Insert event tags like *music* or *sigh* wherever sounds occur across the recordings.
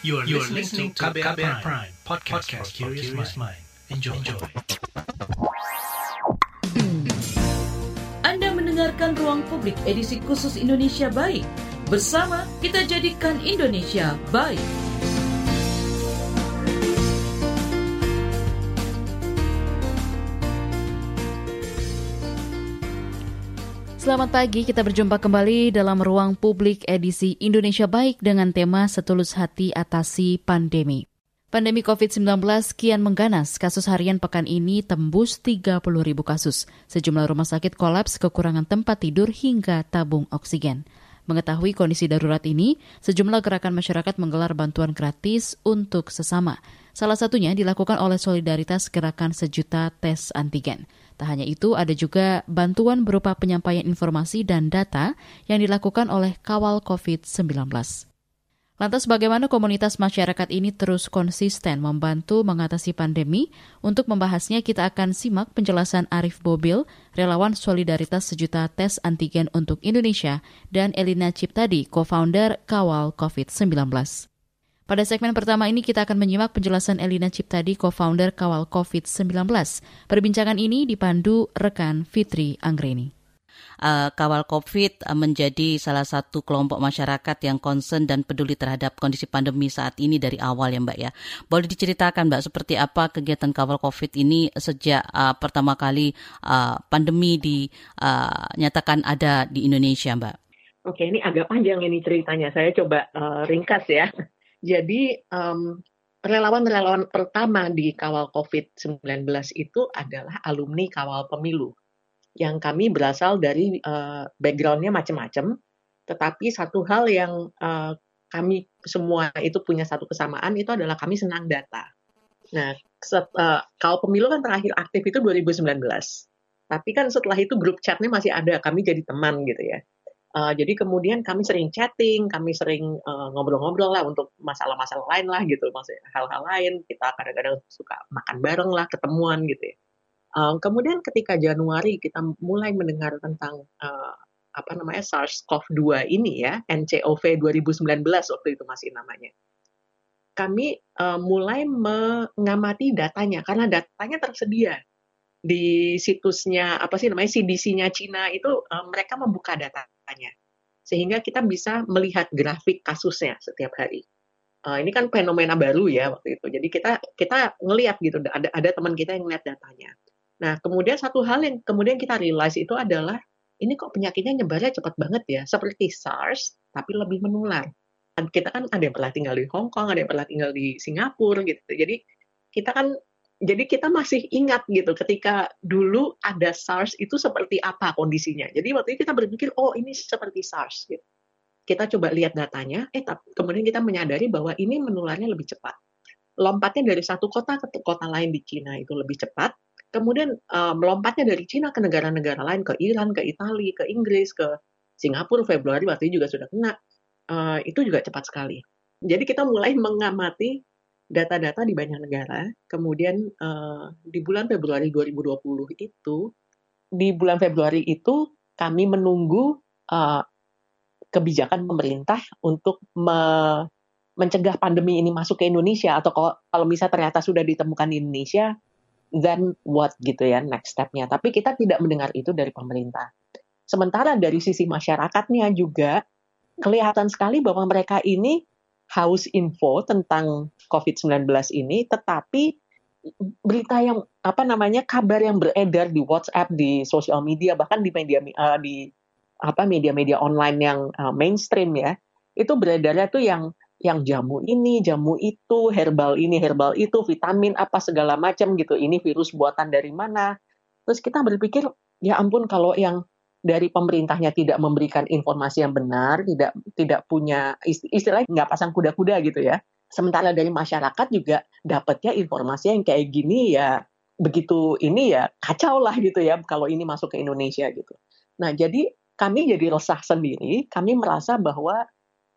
You are, you are listening to KBR, Prime, Prime podcast, podcast for curious mind. Enjoy. Enjoy. Anda mendengarkan Ruang Publik edisi khusus Indonesia Baik. Bersama kita jadikan Indonesia baik. Selamat pagi, kita berjumpa kembali dalam ruang publik edisi Indonesia Baik dengan tema Setulus Hati Atasi Pandemi. Pandemi COVID-19 kian mengganas. Kasus harian pekan ini tembus 30 ribu kasus. Sejumlah rumah sakit kolaps kekurangan tempat tidur hingga tabung oksigen. Mengetahui kondisi darurat ini, sejumlah gerakan masyarakat menggelar bantuan gratis untuk sesama. Salah satunya dilakukan oleh Solidaritas Gerakan Sejuta Tes Antigen. Tak hanya itu, ada juga bantuan berupa penyampaian informasi dan data yang dilakukan oleh Kawal COVID-19. Lantas bagaimana komunitas masyarakat ini terus konsisten membantu mengatasi pandemi? Untuk membahasnya kita akan simak penjelasan Arif Bobil, relawan solidaritas sejuta tes antigen untuk Indonesia, dan Elina Ciptadi, co-founder Kawal COVID-19. Pada segmen pertama ini kita akan menyimak penjelasan Elina Ciptadi, co-founder Kawal COVID-19. Perbincangan ini dipandu rekan Fitri Anggreni. Uh, Kawal COVID uh, menjadi salah satu kelompok masyarakat yang concern dan peduli terhadap kondisi pandemi saat ini dari awal ya Mbak ya. Boleh diceritakan Mbak seperti apa kegiatan Kawal COVID ini sejak uh, pertama kali uh, pandemi dinyatakan uh, ada di Indonesia Mbak? Oke, ini agak panjang ini ceritanya. Saya coba uh, ringkas ya. Jadi um, relawan-relawan pertama di kawal COVID-19 itu adalah alumni kawal pemilu. Yang kami berasal dari uh, background-nya macam-macam, tetapi satu hal yang uh, kami semua itu punya satu kesamaan itu adalah kami senang data. Nah, set, uh, kawal pemilu kan terakhir aktif itu 2019. Tapi kan setelah itu grup chatnya masih ada, kami jadi teman gitu ya. Uh, jadi kemudian kami sering chatting, kami sering uh, ngobrol-ngobrol lah untuk masalah-masalah lain lah gitu, maksudnya hal-hal lain. Kita kadang-kadang suka makan bareng lah, ketemuan gitu ya. Uh, kemudian ketika Januari kita mulai mendengar tentang uh, apa namanya SARS-CoV-2 ini ya, NCOV 2019 waktu itu masih namanya. Kami uh, mulai mengamati datanya karena datanya tersedia di situsnya apa sih namanya CDC-nya Cina itu uh, mereka membuka datanya sehingga kita bisa melihat grafik kasusnya setiap hari. Uh, ini kan fenomena baru ya waktu itu. Jadi kita kita ngelihat gitu ada ada teman kita yang ngelihat datanya. Nah, kemudian satu hal yang kemudian kita realize itu adalah ini kok penyakitnya nyebarnya cepat banget ya, seperti SARS tapi lebih menular. Kita kan ada yang pernah tinggal di Hong Kong, ada yang pernah tinggal di Singapura gitu. Jadi kita kan jadi kita masih ingat gitu ketika dulu ada SARS itu seperti apa kondisinya. Jadi waktu itu kita berpikir oh ini seperti SARS gitu. Kita coba lihat datanya, eh tapi kemudian kita menyadari bahwa ini menularnya lebih cepat. Lompatnya dari satu kota ke kota lain di Cina itu lebih cepat. Kemudian uh, melompatnya dari Cina ke negara-negara lain, ke Iran, ke Italia, ke Inggris, ke Singapura Februari waktu itu juga sudah kena. Uh, itu juga cepat sekali. Jadi kita mulai mengamati data-data di banyak negara. Kemudian uh, di bulan Februari 2020 itu, di bulan Februari itu kami menunggu uh, kebijakan pemerintah untuk me mencegah pandemi ini masuk ke Indonesia atau kalau, kalau misalnya ternyata sudah ditemukan di Indonesia, then what gitu ya next stepnya. Tapi kita tidak mendengar itu dari pemerintah. Sementara dari sisi masyarakatnya juga kelihatan sekali bahwa mereka ini haus info tentang COVID-19 ini, tetapi berita yang apa namanya kabar yang beredar di WhatsApp, di sosial media, bahkan di media uh, di apa media-media online yang uh, mainstream ya, itu beredarnya tuh yang yang jamu ini, jamu itu, herbal ini, herbal itu, vitamin apa segala macam gitu. Ini virus buatan dari mana? Terus kita berpikir, ya ampun kalau yang dari pemerintahnya tidak memberikan informasi yang benar, tidak tidak punya istilahnya nggak pasang kuda-kuda gitu ya. Sementara dari masyarakat juga dapatnya informasi yang kayak gini ya begitu ini ya kacau lah gitu ya kalau ini masuk ke Indonesia gitu. Nah jadi kami jadi resah sendiri, kami merasa bahwa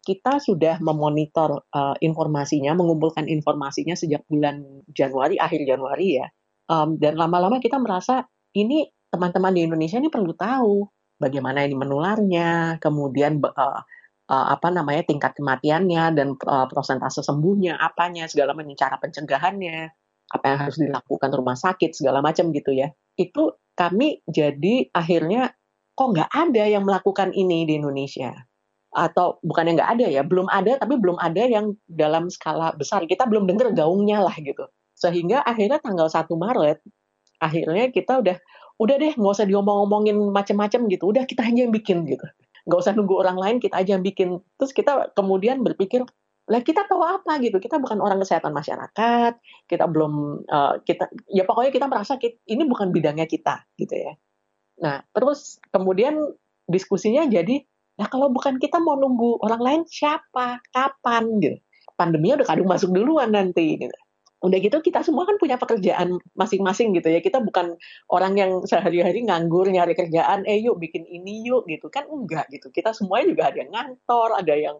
kita sudah memonitor uh, informasinya, mengumpulkan informasinya sejak bulan Januari, akhir Januari ya. Um, dan lama-lama kita merasa ini teman-teman di Indonesia ini perlu tahu bagaimana ini menularnya, kemudian uh, uh, apa namanya tingkat kematiannya dan uh, prosentase sembuhnya, apanya, segala macam cara pencegahannya, apa yang harus dilakukan rumah sakit segala macam gitu ya. Itu kami jadi akhirnya kok nggak ada yang melakukan ini di Indonesia? Atau bukan yang nggak ada ya belum ada tapi belum ada yang dalam skala besar. Kita belum dengar gaungnya lah gitu. Sehingga akhirnya tanggal 1 Maret akhirnya kita udah udah deh nggak usah diomong-omongin macam-macam gitu. Udah kita aja yang bikin gitu. Nggak usah nunggu orang lain kita aja yang bikin. Terus kita kemudian berpikir lah kita tahu apa gitu? Kita bukan orang kesehatan masyarakat kita belum uh, kita ya pokoknya kita merasa kita, ini bukan bidangnya kita gitu ya. Nah terus kemudian diskusinya jadi nah kalau bukan kita mau nunggu orang lain siapa? Kapan gitu? Pandeminya udah kadung masuk duluan nanti gitu udah gitu kita semua kan punya pekerjaan masing-masing gitu ya. Kita bukan orang yang sehari-hari nganggur nyari kerjaan eh yuk bikin ini yuk gitu. Kan enggak gitu. Kita semuanya juga ada yang ngantor ada yang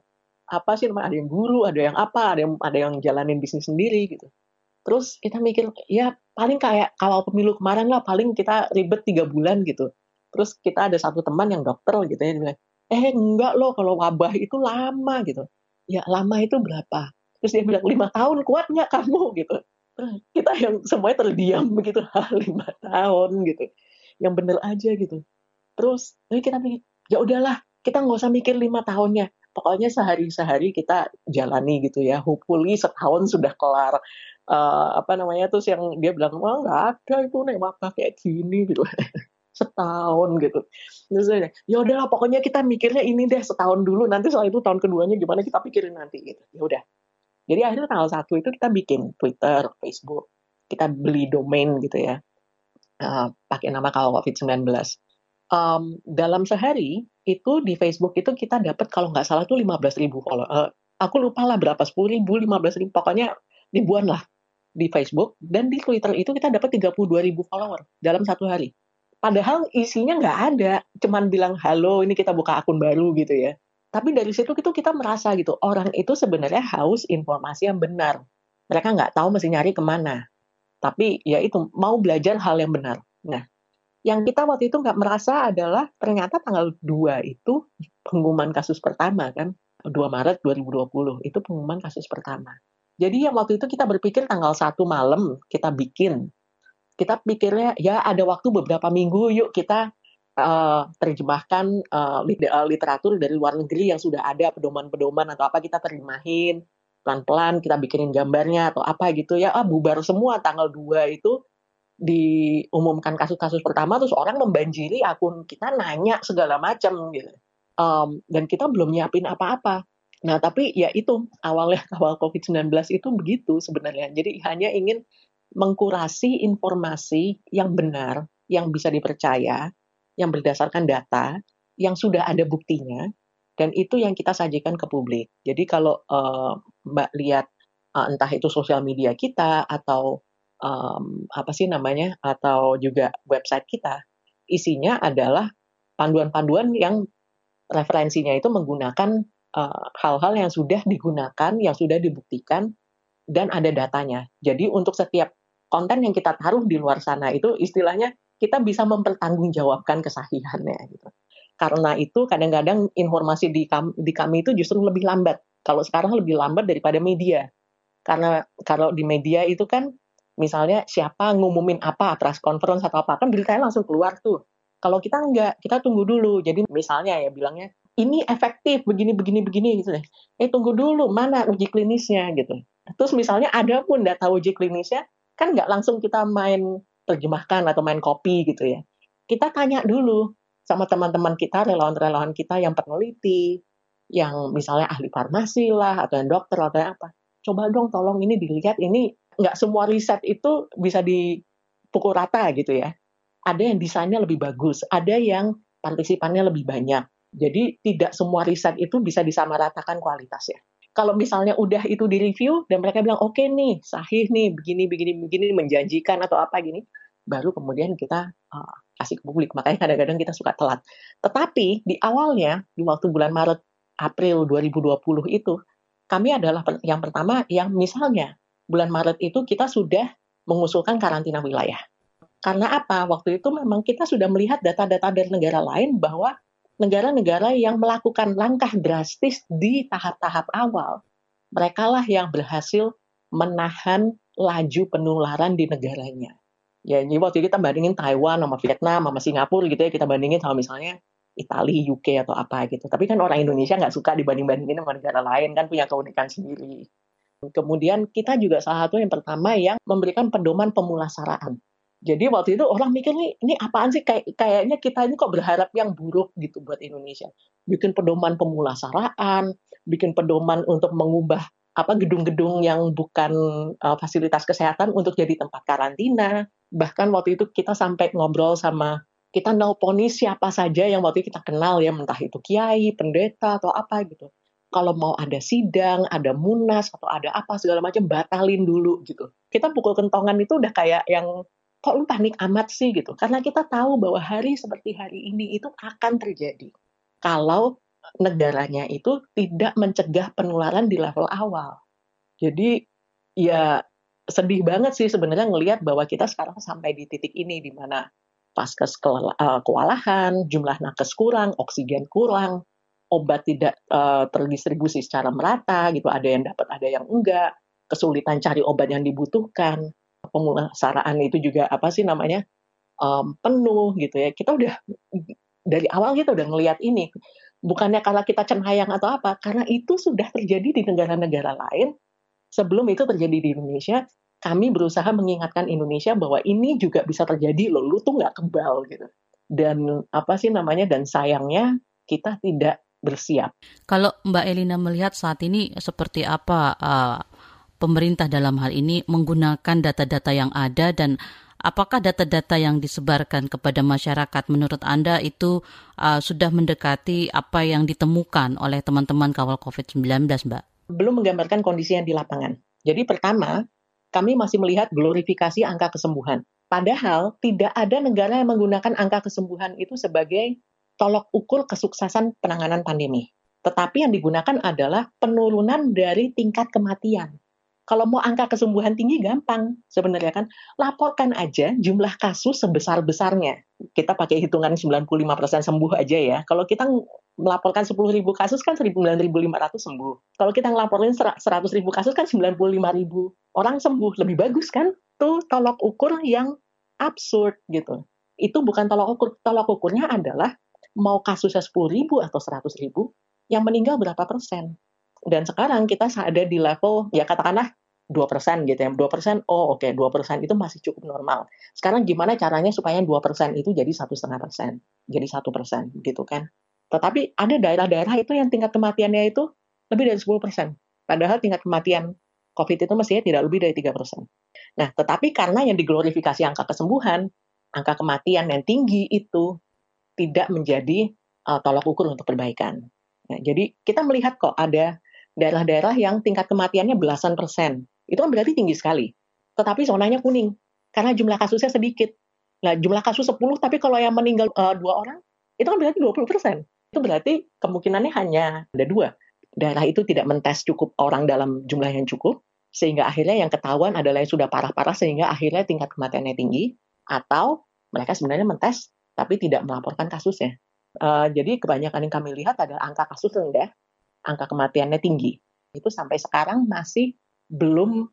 apa sih namanya ada yang guru ada yang apa ada yang ada yang jalanin bisnis sendiri gitu. Terus kita mikir ya paling kayak kalau pemilu kemarin lah paling kita ribet tiga bulan gitu. Terus kita ada satu teman yang dokter gitu ya dia bilang eh enggak loh kalau wabah itu lama gitu. Ya lama itu berapa terus dia bilang lima tahun kuat nggak kamu? Gitu. Kita yang semuanya terdiam begitu *laughs* lima tahun gitu. Yang bener aja gitu. Terus jadi kita mikir ya udahlah kita nggak usah mikir lima tahunnya. Pokoknya sehari-sehari kita jalani gitu ya. Hopefully setahun sudah kelar. Uh, apa namanya terus yang dia bilang wah nggak ada itu nih wabah kayak gini gitu. *laughs* Setahun gitu. Terus ya udahlah pokoknya kita mikirnya ini deh setahun dulu. Nanti setelah itu tahun keduanya gimana kita pikirin nanti gitu. Ya udah jadi akhirnya tanggal satu itu kita bikin Twitter, Facebook, kita beli domain gitu ya, uh, pakai nama kalau COVID-19. Um, dalam sehari itu di Facebook itu kita dapat kalau nggak salah tuh 15 ribu follower. Uh, aku lupa lah berapa, 10 ribu, 15 ribu, pokoknya ribuan lah di Facebook. Dan di Twitter itu kita dapat 32 ribu follower dalam satu hari. Padahal isinya nggak ada, cuman bilang halo ini kita buka akun baru gitu ya. Tapi dari situ itu kita merasa gitu, orang itu sebenarnya haus informasi yang benar. Mereka nggak tahu mesti nyari ke mana. Tapi ya itu, mau belajar hal yang benar. Nah, yang kita waktu itu nggak merasa adalah ternyata tanggal 2 itu pengumuman kasus pertama kan. 2 Maret 2020 itu pengumuman kasus pertama. Jadi yang waktu itu kita berpikir tanggal 1 malam kita bikin. Kita pikirnya ya ada waktu beberapa minggu yuk kita uh, terjemahkan uh, literatur dari luar negeri yang sudah ada pedoman-pedoman atau apa kita terjemahin. Pelan-pelan kita bikinin gambarnya atau apa gitu ya. Ah bubar semua. Tanggal 2 itu diumumkan kasus-kasus pertama terus orang membanjiri akun kita nanya segala macam gitu. Um, dan kita belum nyiapin apa-apa. Nah tapi ya itu awalnya *laughs* awal COVID-19 itu begitu sebenarnya. Jadi hanya ingin mengkurasi informasi yang benar yang bisa dipercaya yang berdasarkan data yang sudah ada buktinya dan itu yang kita sajikan ke publik. Jadi kalau uh, Mbak lihat uh, entah itu sosial media kita atau um, apa sih namanya atau juga website kita, isinya adalah panduan-panduan yang referensinya itu menggunakan hal-hal uh, yang sudah digunakan, yang sudah dibuktikan dan ada datanya. Jadi untuk setiap konten yang kita taruh di luar sana itu istilahnya kita bisa mempertanggungjawabkan kesahihannya gitu. Karena itu kadang-kadang informasi di kami, di kami itu justru lebih lambat. Kalau sekarang lebih lambat daripada media. Karena kalau di media itu kan misalnya siapa ngumumin apa press conference atau apa kan beritanya langsung keluar tuh. Kalau kita enggak, kita tunggu dulu. Jadi misalnya ya bilangnya ini efektif begini begini begini gitu deh. Eh tunggu dulu mana uji klinisnya gitu. Terus misalnya ada pun data uji klinisnya kan nggak langsung kita main terjemahkan atau main copy gitu ya. Kita tanya dulu sama teman-teman kita, relawan-relawan kita yang peneliti, yang misalnya ahli farmasi lah, atau yang dokter, atau yang apa. Coba dong tolong ini dilihat, ini nggak semua riset itu bisa dipukul rata gitu ya. Ada yang desainnya lebih bagus, ada yang partisipannya lebih banyak. Jadi tidak semua riset itu bisa disamaratakan kualitasnya kalau misalnya udah itu di review dan mereka bilang oke okay nih sahih nih begini begini begini menjanjikan atau apa gini baru kemudian kita uh, kasih ke publik. Makanya kadang-kadang kita suka telat. Tetapi di awalnya di waktu bulan Maret April 2020 itu kami adalah yang pertama yang misalnya bulan Maret itu kita sudah mengusulkan karantina wilayah. Karena apa? Waktu itu memang kita sudah melihat data-data dari negara lain bahwa negara-negara yang melakukan langkah drastis di tahap-tahap awal, mereka lah yang berhasil menahan laju penularan di negaranya. Ya, jadi waktu kita bandingin Taiwan sama Vietnam sama Singapura gitu ya, kita bandingin sama misalnya Italia, UK atau apa gitu. Tapi kan orang Indonesia nggak suka dibanding-bandingin sama negara lain, kan punya keunikan sendiri. Kemudian kita juga salah satu yang pertama yang memberikan pedoman pemulasaraan. Jadi waktu itu orang mikir nih, ini apaan sih kayak kayaknya kita ini kok berharap yang buruk gitu buat Indonesia. Bikin pedoman pemulasaraan, bikin pedoman untuk mengubah apa gedung-gedung yang bukan uh, fasilitas kesehatan untuk jadi tempat karantina. Bahkan waktu itu kita sampai ngobrol sama kita nelponi siapa saja yang waktu itu kita kenal ya, entah itu kiai, pendeta atau apa gitu. Kalau mau ada sidang, ada munas atau ada apa segala macam batalin dulu gitu. Kita pukul kentongan itu udah kayak yang kok lu panik amat sih gitu. Karena kita tahu bahwa hari seperti hari ini itu akan terjadi. Kalau negaranya itu tidak mencegah penularan di level awal. Jadi ya sedih banget sih sebenarnya ngelihat bahwa kita sekarang sampai di titik ini di mana paskes eh, kewalahan, jumlah nakes kurang, oksigen kurang, obat tidak uh, terdistribusi secara merata gitu, ada yang dapat, ada yang enggak, kesulitan cari obat yang dibutuhkan pemulasaraan itu juga apa sih namanya um, penuh gitu ya. Kita udah dari awal kita udah ngelihat ini bukannya karena kita cenayang atau apa karena itu sudah terjadi di negara-negara lain. Sebelum itu terjadi di Indonesia kami berusaha mengingatkan Indonesia bahwa ini juga bisa terjadi loh lu tuh nggak kebal gitu. Dan apa sih namanya dan sayangnya kita tidak bersiap. Kalau Mbak Elina melihat saat ini seperti apa uh, pemerintah dalam hal ini menggunakan data-data yang ada dan apakah data-data yang disebarkan kepada masyarakat menurut Anda itu uh, sudah mendekati apa yang ditemukan oleh teman-teman kawal COVID-19, Mbak? Belum menggambarkan kondisi yang di lapangan. Jadi pertama, kami masih melihat glorifikasi angka kesembuhan. Padahal tidak ada negara yang menggunakan angka kesembuhan itu sebagai tolok ukur kesuksesan penanganan pandemi. Tetapi yang digunakan adalah penurunan dari tingkat kematian. Kalau mau angka kesembuhan tinggi gampang sebenarnya kan. Laporkan aja jumlah kasus sebesar-besarnya. Kita pakai hitungan 95% sembuh aja ya. Kalau kita melaporkan 10.000 kasus kan 9.500 sembuh. Kalau kita ngelaporin 100.000 kasus kan 95.000 orang sembuh. Lebih bagus kan? Tuh tolok ukur yang absurd gitu. Itu bukan tolok ukur. Tolok ukurnya adalah mau kasusnya 10.000 atau 100.000, yang meninggal berapa persen. Dan sekarang kita ada di level, ya katakanlah 2% gitu ya. 2%, oh oke, okay, 2% itu masih cukup normal. Sekarang gimana caranya supaya 2% itu jadi satu setengah persen, jadi satu persen gitu kan. Tetapi ada daerah-daerah itu yang tingkat kematiannya itu lebih dari 10%. Padahal tingkat kematian COVID itu mestinya tidak lebih dari 3%. Nah, tetapi karena yang diglorifikasi angka kesembuhan, angka kematian yang tinggi itu tidak menjadi uh, tolak ukur untuk perbaikan. Nah, jadi kita melihat kok ada daerah-daerah yang tingkat kematiannya belasan persen itu kan berarti tinggi sekali. Tetapi zonanya kuning karena jumlah kasusnya sedikit. Nah, jumlah kasus 10 tapi kalau yang meninggal uh, dua orang itu kan berarti 20 persen. Itu berarti kemungkinannya hanya ada dua. Daerah itu tidak mentes cukup orang dalam jumlah yang cukup, sehingga akhirnya yang ketahuan adalah yang sudah parah-parah sehingga akhirnya tingkat kematiannya tinggi, atau mereka sebenarnya mentes tapi tidak melaporkan kasusnya. Uh, jadi kebanyakan yang kami lihat adalah angka kasus rendah, angka kematiannya tinggi. Itu sampai sekarang masih belum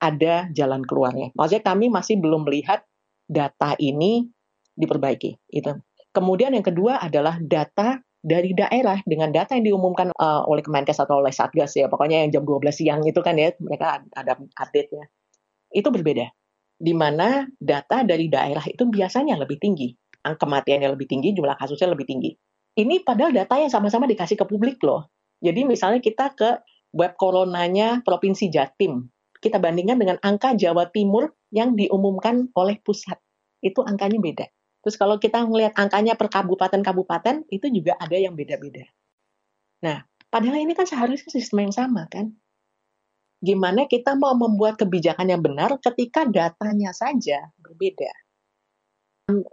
ada jalan keluarnya. Maksudnya kami masih belum melihat data ini diperbaiki. Itu. Kemudian yang kedua adalah data dari daerah dengan data yang diumumkan uh, oleh Kemenkes atau oleh Satgas ya, pokoknya yang jam 12 siang itu kan ya, mereka ada update-nya. Itu berbeda. Di mana data dari daerah itu biasanya lebih tinggi. Angka kematiannya lebih tinggi, jumlah kasusnya lebih tinggi. Ini padahal data yang sama-sama dikasih ke publik loh. Jadi misalnya kita ke web coronanya Provinsi Jatim. Kita bandingkan dengan angka Jawa Timur yang diumumkan oleh pusat. Itu angkanya beda. Terus kalau kita melihat angkanya per kabupaten-kabupaten, itu juga ada yang beda-beda. Nah, padahal ini kan seharusnya sistem yang sama kan? Gimana kita mau membuat kebijakan yang benar ketika datanya saja berbeda?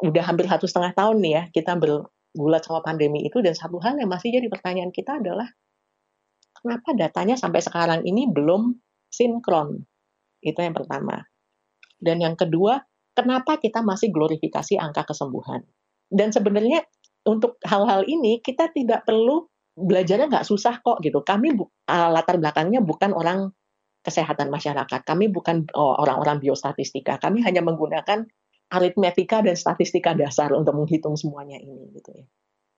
Udah hampir satu setengah tahun nih ya, kita bergulat sama pandemi itu, dan satu hal yang masih jadi pertanyaan kita adalah, kenapa datanya sampai sekarang ini belum sinkron? Itu yang pertama. Dan yang kedua, kenapa kita masih glorifikasi angka kesembuhan? Dan sebenarnya untuk hal-hal ini kita tidak perlu belajarnya nggak susah kok gitu. Kami bu, uh, latar belakangnya bukan orang kesehatan masyarakat. Kami bukan oh, orang-orang biostatistika. Kami hanya menggunakan aritmetika dan statistika dasar untuk menghitung semuanya ini gitu ya.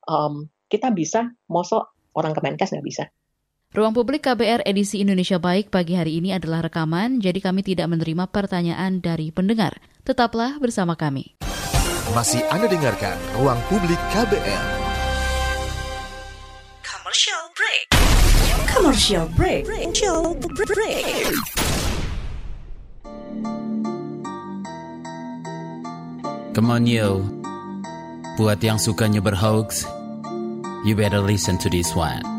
Um, kita bisa, mosok orang Kemenkes nggak bisa. Ruang Publik KBR edisi Indonesia Baik pagi hari ini adalah rekaman, jadi kami tidak menerima pertanyaan dari pendengar. Tetaplah bersama kami. Masih Anda dengarkan Ruang Publik KBR. Commercial break. Commercial break. Commercial break. Come on yo. Buat yang sukanya berhoax, you better listen to this one.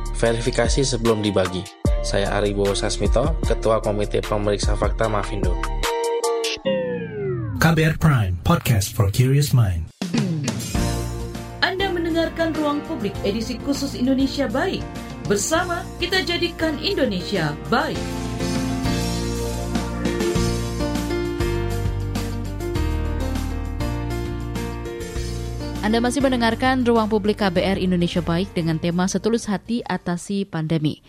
verifikasi sebelum dibagi. Saya Ari Bowo Sasmito, Ketua Komite Pemeriksa Fakta Mafindo. KBR Prime, podcast for curious mind. Anda mendengarkan Ruang Publik edisi khusus Indonesia Baik. Bersama kita jadikan Indonesia baik. Anda masih mendengarkan Ruang Publik KBR Indonesia Baik dengan tema Setulus Hati Atasi Pandemi.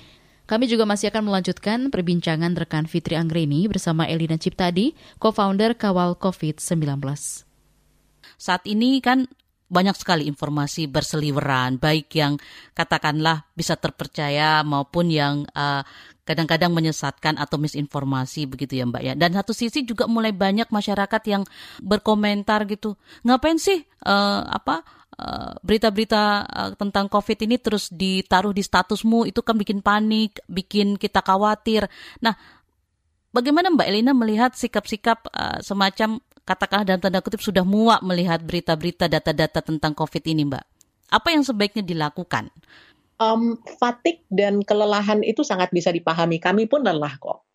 Kami juga masih akan melanjutkan perbincangan rekan Fitri Anggreni bersama Elina Ciptadi, co-founder Kawal COVID-19. Saat ini kan banyak sekali informasi berseliweran, baik yang katakanlah bisa terpercaya maupun yang uh, kadang-kadang menyesatkan atau misinformasi begitu ya Mbak ya. Dan satu sisi juga mulai banyak masyarakat yang berkomentar gitu, ngapain sih uh, apa uh, berita-berita uh, tentang COVID ini terus ditaruh di statusmu itu kan bikin panik, bikin kita khawatir. Nah, bagaimana Mbak Elina melihat sikap-sikap uh, semacam katakanlah dalam tanda kutip sudah muak melihat berita-berita data-data tentang COVID ini, Mbak. Apa yang sebaiknya dilakukan? Um, fatik dan kelelahan itu sangat bisa dipahami. Kami pun lelah kok.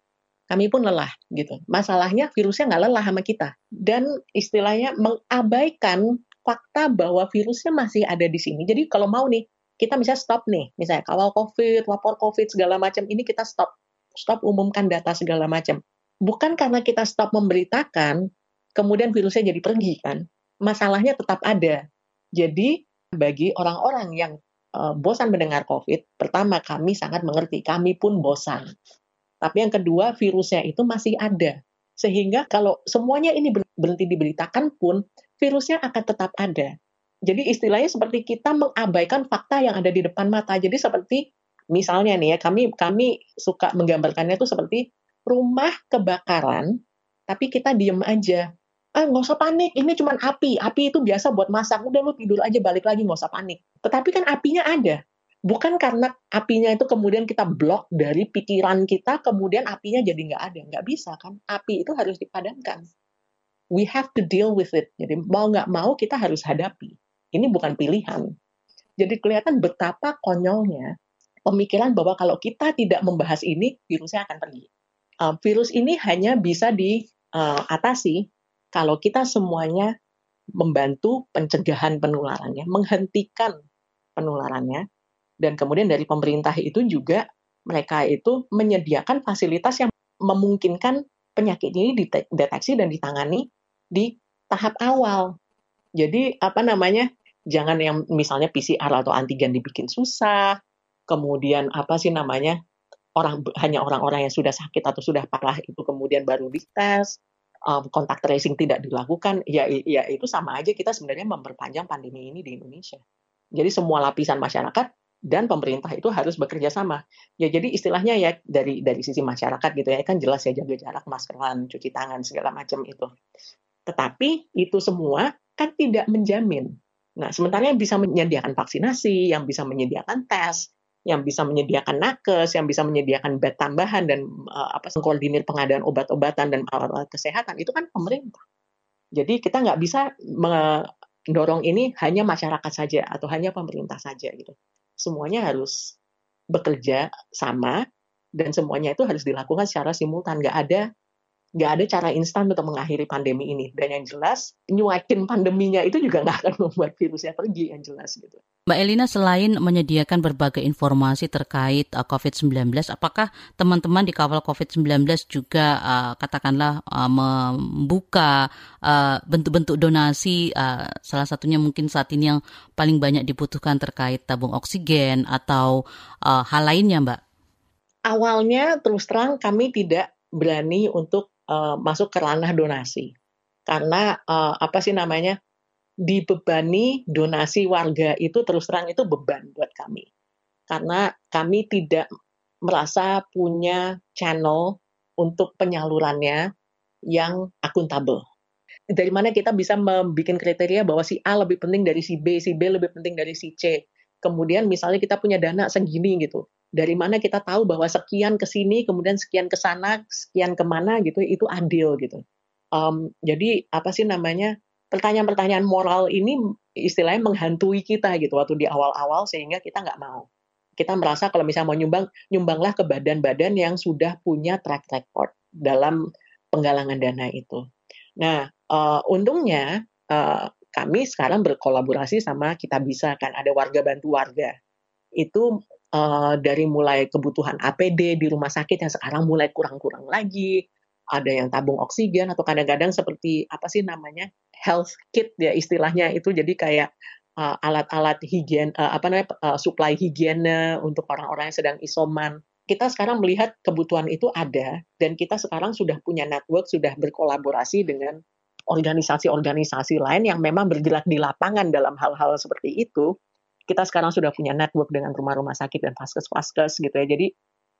Kami pun lelah gitu. Masalahnya virusnya nggak lelah sama kita. Dan istilahnya mengabaikan fakta bahwa virusnya masih ada di sini. Jadi kalau mau nih, kita bisa stop nih. Misalnya kawal COVID, lapor COVID, segala macam. Ini kita stop. Stop umumkan data segala macam. Bukan karena kita stop memberitakan, kemudian virusnya jadi pergi kan. Masalahnya tetap ada. Jadi bagi orang-orang yang bosan mendengar COVID, pertama kami sangat mengerti, kami pun bosan. Tapi yang kedua virusnya itu masih ada. Sehingga kalau semuanya ini berhenti diberitakan pun, virusnya akan tetap ada. Jadi istilahnya seperti kita mengabaikan fakta yang ada di depan mata. Jadi seperti misalnya nih ya, kami kami suka menggambarkannya itu seperti rumah kebakaran, tapi kita diem aja ah nggak usah panik, ini cuma api. Api itu biasa buat masak. Udah lu tidur aja balik lagi nggak usah panik. Tetapi kan apinya ada. Bukan karena apinya itu kemudian kita blok dari pikiran kita, kemudian apinya jadi nggak ada. Nggak bisa kan. Api itu harus dipadamkan. We have to deal with it. Jadi mau nggak mau kita harus hadapi. Ini bukan pilihan. Jadi kelihatan betapa konyolnya pemikiran bahwa kalau kita tidak membahas ini, virusnya akan pergi. Uh, virus ini hanya bisa diatasi uh, kalau kita semuanya membantu pencegahan penularannya, menghentikan penularannya, dan kemudian dari pemerintah itu juga mereka itu menyediakan fasilitas yang memungkinkan penyakit ini dideteksi dan ditangani di tahap awal. Jadi apa namanya? Jangan yang misalnya PCR atau antigen dibikin susah, kemudian apa sih namanya? orang hanya orang-orang yang sudah sakit atau sudah parah itu kemudian baru dites um, kontak tracing tidak dilakukan, ya, ya itu sama aja kita sebenarnya memperpanjang pandemi ini di Indonesia. Jadi semua lapisan masyarakat dan pemerintah itu harus bekerja sama. Ya jadi istilahnya ya dari dari sisi masyarakat gitu ya kan jelas ya jaga jarak, maskeran, cuci tangan segala macam itu. Tetapi itu semua kan tidak menjamin. Nah, sementara yang bisa menyediakan vaksinasi, yang bisa menyediakan tes, yang bisa menyediakan nakes, yang bisa menyediakan bed tambahan dan uh, apa mengkoordinir pengadaan obat-obatan dan alat-alat kesehatan itu kan pemerintah. Jadi kita nggak bisa me, dorong ini hanya masyarakat saja atau hanya pemerintah saja gitu. Semuanya harus bekerja sama dan semuanya itu harus dilakukan secara simultan. Gak ada nggak ada cara instan untuk mengakhiri pandemi ini. Dan yang jelas, nyuakin pandeminya itu juga nggak akan *laughs* membuat virusnya pergi, yang jelas gitu. Mbak Elina, selain menyediakan berbagai informasi terkait uh, COVID-19, apakah teman-teman di kawal COVID-19 juga uh, katakanlah uh, membuka uh, bentuk-bentuk donasi, uh, salah satunya mungkin saat ini yang paling banyak dibutuhkan terkait tabung oksigen atau uh, hal lainnya, Mbak? Awalnya terus terang kami tidak berani untuk uh, masuk ke ranah donasi karena uh, apa sih namanya dibebani donasi warga itu terus terang itu beban buat kami karena kami tidak merasa punya channel untuk penyalurannya yang akuntabel. Dari mana kita bisa membuat kriteria bahwa si A lebih penting dari si B, si B lebih penting dari si C. Kemudian misalnya kita punya dana segini gitu dari mana kita tahu bahwa sekian ke sini, kemudian sekian ke sana, sekian ke mana gitu, itu adil gitu. Um, jadi apa sih namanya pertanyaan-pertanyaan moral ini istilahnya menghantui kita gitu waktu di awal-awal sehingga kita nggak mau. Kita merasa kalau misalnya mau nyumbang, nyumbanglah ke badan-badan yang sudah punya track record dalam penggalangan dana itu. Nah, uh, untungnya uh, kami sekarang berkolaborasi sama kita bisa kan ada warga bantu warga. Itu uh, dari mulai kebutuhan APD di rumah sakit yang sekarang mulai kurang-kurang lagi, ada yang tabung oksigen atau kadang-kadang seperti apa sih namanya health kit ya istilahnya itu. Jadi kayak uh, alat-alat higien uh, apa namanya uh, supply higiene untuk orang-orang yang sedang isoman. Kita sekarang melihat kebutuhan itu ada dan kita sekarang sudah punya network sudah berkolaborasi dengan organisasi-organisasi lain yang memang bergerak di lapangan dalam hal-hal seperti itu kita sekarang sudah punya network dengan rumah-rumah sakit dan vaskes-vaskes gitu ya. Jadi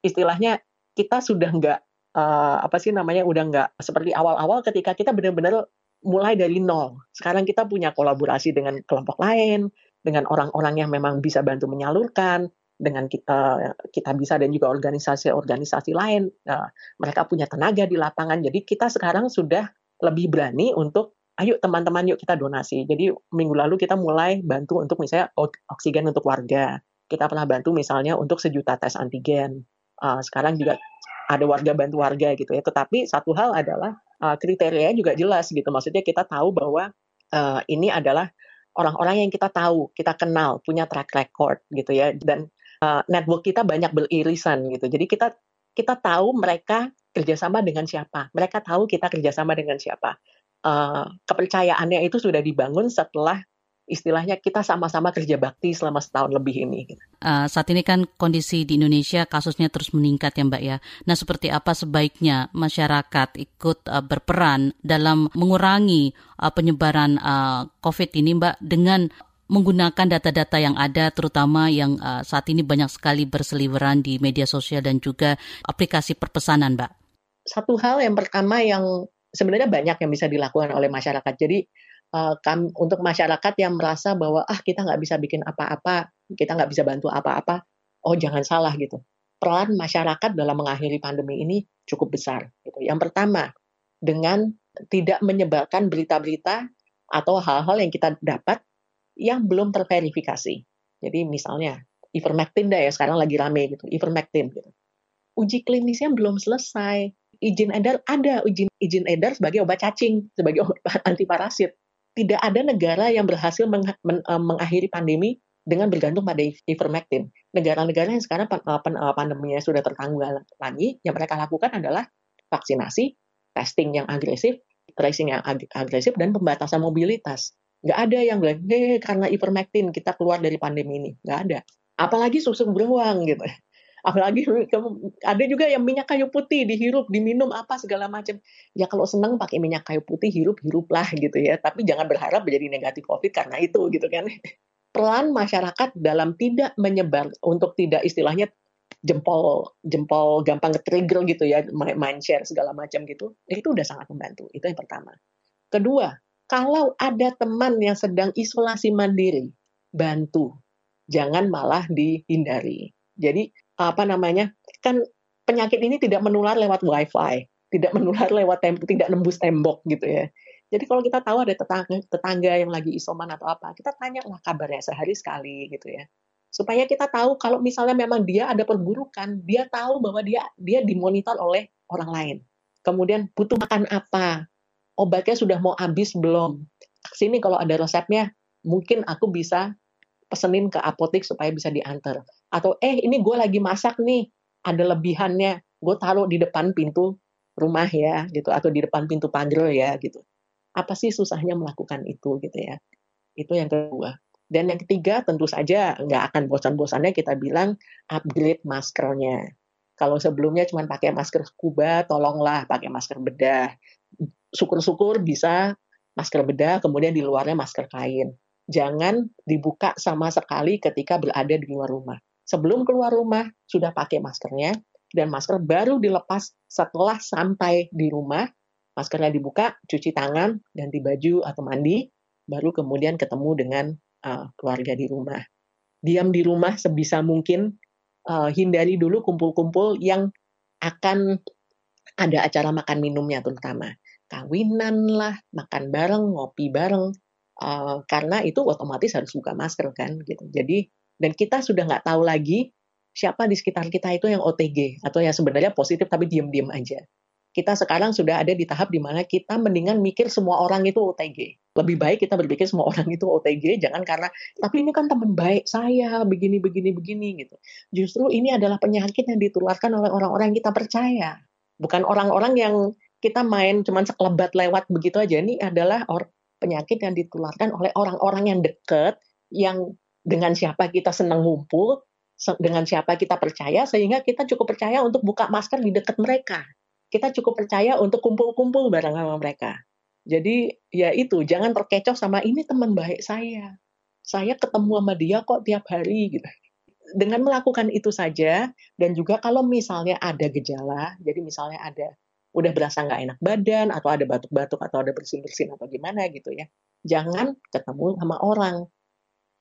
istilahnya kita sudah nggak uh, apa sih namanya udah nggak seperti awal-awal ketika kita benar-benar mulai dari nol. Sekarang kita punya kolaborasi dengan kelompok lain, dengan orang-orang yang memang bisa bantu menyalurkan, dengan kita kita bisa dan juga organisasi-organisasi lain. Uh, mereka punya tenaga di lapangan. Jadi kita sekarang sudah lebih berani untuk ayo teman-teman yuk kita donasi. Jadi minggu lalu kita mulai bantu untuk misalnya oksigen untuk warga. Kita pernah bantu misalnya untuk sejuta tes antigen. Uh, sekarang juga ada warga bantu warga gitu ya. Tetapi satu hal adalah uh, kriterianya juga jelas gitu. Maksudnya kita tahu bahwa uh, ini adalah orang-orang yang kita tahu, kita kenal, punya track record gitu ya. Dan uh, network kita banyak beririsan gitu. Jadi kita kita tahu mereka kerjasama dengan siapa. Mereka tahu kita kerjasama dengan siapa uh, kepercayaannya itu sudah dibangun setelah istilahnya kita sama-sama kerja bakti selama setahun lebih ini. Uh, saat ini kan kondisi di Indonesia kasusnya terus meningkat ya Mbak ya. Nah seperti apa sebaiknya masyarakat ikut uh, berperan dalam mengurangi uh, penyebaran uh, COVID ini Mbak dengan menggunakan data-data yang ada terutama yang uh, saat ini banyak sekali berseliweran di media sosial dan juga aplikasi perpesanan Mbak. Satu hal yang pertama yang sebenarnya banyak yang bisa dilakukan oleh masyarakat. Jadi uh, kam, untuk masyarakat yang merasa bahwa ah kita nggak bisa bikin apa-apa, kita nggak bisa bantu apa-apa, oh jangan salah gitu. Peran masyarakat dalam mengakhiri pandemi ini cukup besar. Gitu. Yang pertama, dengan tidak menyebarkan berita-berita atau hal-hal yang kita dapat yang belum terverifikasi. Jadi misalnya ivermectin dah ya sekarang lagi rame gitu, ivermectin gitu. Uji klinisnya belum selesai, izin edar ada izin izin edar sebagai obat cacing, sebagai obat *laughs* anti parasit. Tidak ada negara yang berhasil meng, men, uh, mengakhiri pandemi dengan bergantung pada ivermectin. Negara-negara yang sekarang uh, pandeminya sudah tertanggulangi, yang mereka lakukan adalah vaksinasi, testing yang agresif, tracing yang ag agresif, dan pembatasan mobilitas. Nggak ada yang bilang, eh karena ivermectin kita keluar dari pandemi ini. Nggak ada. Apalagi susu beruang gitu apalagi ada juga yang minyak kayu putih dihirup diminum apa segala macam. Ya kalau senang pakai minyak kayu putih hirup hiruplah gitu ya. Tapi jangan berharap menjadi negatif covid karena itu gitu kan. *laughs* Peran masyarakat dalam tidak menyebar untuk tidak istilahnya jempol jempol gampang trigger gitu ya main share segala macam gitu. Itu udah sangat membantu itu yang pertama. Kedua kalau ada teman yang sedang isolasi mandiri bantu. Jangan malah dihindari. Jadi apa namanya kan penyakit ini tidak menular lewat wifi tidak menular lewat tembok tidak nembus tembok gitu ya Jadi kalau kita tahu ada tetangga, tetangga yang lagi isoman atau apa, kita tanya lah kabarnya sehari sekali gitu ya. Supaya kita tahu kalau misalnya memang dia ada perburukan, dia tahu bahwa dia dia dimonitor oleh orang lain. Kemudian butuh makan apa? Obatnya sudah mau habis belum? Sini kalau ada resepnya, mungkin aku bisa pesenin ke apotek supaya bisa diantar. Atau eh ini gue lagi masak nih, ada lebihannya, gue taruh di depan pintu rumah ya gitu atau di depan pintu pagar ya gitu apa sih susahnya melakukan itu gitu ya. Itu yang kedua. Dan yang ketiga tentu saja nggak akan bosan-bosannya kita bilang upgrade maskernya. Kalau sebelumnya cuma pakai masker scuba, tolonglah pakai masker bedah. Syukur-syukur bisa masker bedah, kemudian di luarnya masker kain. Jangan dibuka sama sekali ketika berada di luar rumah. Sebelum keluar rumah, sudah pakai maskernya, dan masker baru dilepas setelah sampai di rumah maskernya dibuka, cuci tangan, ganti baju atau mandi, baru kemudian ketemu dengan uh, keluarga di rumah. Diam di rumah sebisa mungkin, uh, hindari dulu kumpul-kumpul yang akan ada acara makan minumnya terutama. Kawinan lah, makan bareng, ngopi bareng, uh, karena itu otomatis harus buka masker kan gitu. Jadi dan kita sudah nggak tahu lagi siapa di sekitar kita itu yang OTG atau yang sebenarnya positif tapi diam-diam aja kita sekarang sudah ada di tahap di mana kita mendingan mikir semua orang itu OTG. Lebih baik kita berpikir semua orang itu OTG, jangan karena tapi ini kan teman baik saya begini begini begini gitu. Justru ini adalah penyakit yang ditularkan oleh orang-orang yang kita percaya, bukan orang-orang yang kita main cuman sekelebat lewat begitu aja. Ini adalah penyakit yang ditularkan oleh orang-orang yang dekat, yang dengan siapa kita senang ngumpul, dengan siapa kita percaya, sehingga kita cukup percaya untuk buka masker di dekat mereka kita cukup percaya untuk kumpul-kumpul bareng sama mereka. Jadi ya itu, jangan terkecoh sama ini teman baik saya. Saya ketemu sama dia kok tiap hari gitu. Dengan melakukan itu saja dan juga kalau misalnya ada gejala, jadi misalnya ada udah berasa nggak enak badan atau ada batuk-batuk atau ada bersin-bersin atau gimana gitu ya, jangan ketemu sama orang.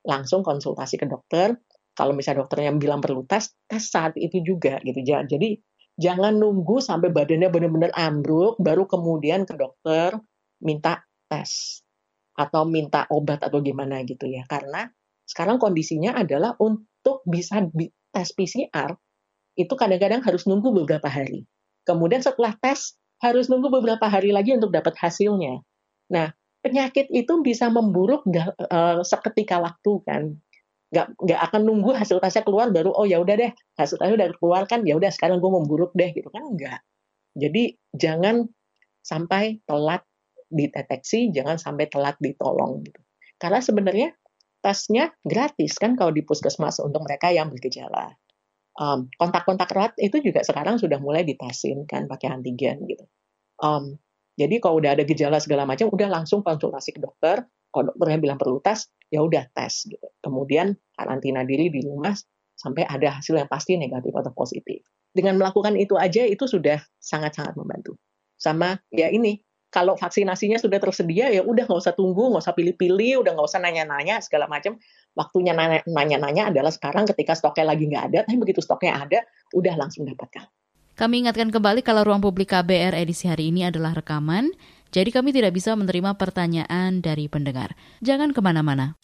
Langsung konsultasi ke dokter. Kalau misalnya dokternya bilang perlu tes, tes saat itu juga gitu. Jadi Jangan nunggu sampai badannya benar-benar ambruk, baru kemudian ke dokter minta tes atau minta obat atau gimana gitu ya. Karena sekarang kondisinya adalah untuk bisa tes PCR itu kadang-kadang harus nunggu beberapa hari. Kemudian setelah tes harus nunggu beberapa hari lagi untuk dapat hasilnya. Nah, penyakit itu bisa memburuk uh, seketika waktu kan. Nggak nggak akan nunggu hasil tesnya keluar baru oh ya udah deh hasil tesnya udah keluar kan ya udah sekarang gue memburuk deh gitu kan enggak jadi jangan sampai telat dideteksi jangan sampai telat ditolong gitu. Karena sebenarnya tesnya gratis kan kalau di puskesmas untuk mereka yang bergejala. Um, kontak-kontak erat itu juga sekarang sudah mulai ditesin kan pakai antigen gitu. Um, jadi kalau udah ada gejala segala macam udah langsung konsultasi ke dokter kalau dokternya bilang perlu tes ya udah tes gitu. Kemudian karantina diri di rumah sampai ada hasil yang pasti negatif atau positif. Dengan melakukan itu aja itu sudah sangat-sangat membantu. Sama ya ini, kalau vaksinasinya sudah tersedia ya udah nggak usah tunggu, nggak usah pilih-pilih, udah nggak usah nanya-nanya segala macam. Waktunya nanya-nanya adalah sekarang ketika stoknya lagi nggak ada, tapi begitu stoknya ada, udah langsung dapatkan. Kami ingatkan kembali kalau ruang publik KBR edisi hari ini adalah rekaman. Jadi kami tidak bisa menerima pertanyaan dari pendengar. Jangan ke mana-mana.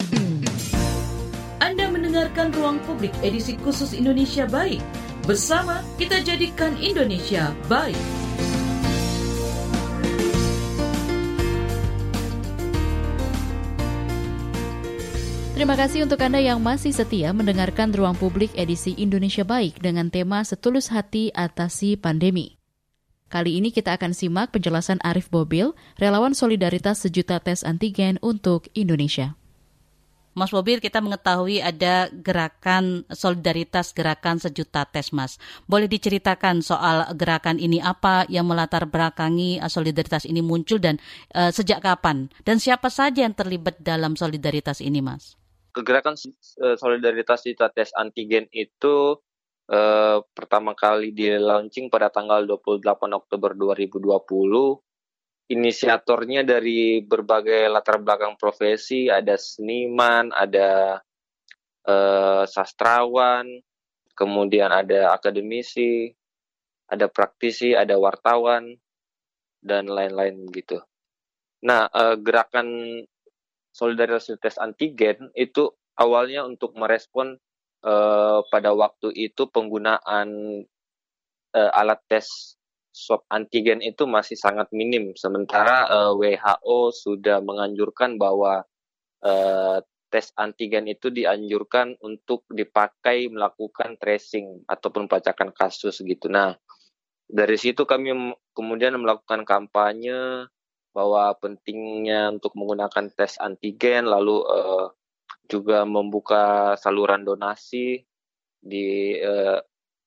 Anda mendengarkan Ruang Publik edisi khusus Indonesia Baik. Bersama kita jadikan Indonesia baik. Terima kasih untuk Anda yang masih setia mendengarkan Ruang Publik edisi Indonesia Baik dengan tema Setulus Hati Atasi Pandemi. Kali ini kita akan simak penjelasan Arif Bobil, relawan solidaritas sejuta tes antigen untuk Indonesia. Mas Bobil, kita mengetahui ada gerakan solidaritas gerakan sejuta tes, Mas. Boleh diceritakan soal gerakan ini apa yang melatar belakangi solidaritas ini muncul dan uh, sejak kapan dan siapa saja yang terlibat dalam solidaritas ini, Mas? Gerakan eh, solidaritas sejuta tes antigen itu eh, pertama kali di launching pada tanggal 28 Oktober 2020. Inisiatornya dari berbagai latar belakang profesi, ada seniman, ada eh, sastrawan, kemudian ada akademisi, ada praktisi, ada wartawan, dan lain-lain gitu. Nah, uh, gerakan solidaritas tes antigen itu awalnya untuk merespon uh, pada waktu itu penggunaan uh, alat tes swab antigen itu masih sangat minim. Sementara uh, WHO sudah menganjurkan bahwa uh, tes antigen itu dianjurkan untuk dipakai melakukan tracing ataupun pelacakan kasus gitu. Nah, dari situ kami kemudian melakukan kampanye bahwa pentingnya untuk menggunakan tes antigen, lalu uh, juga membuka saluran donasi di uh,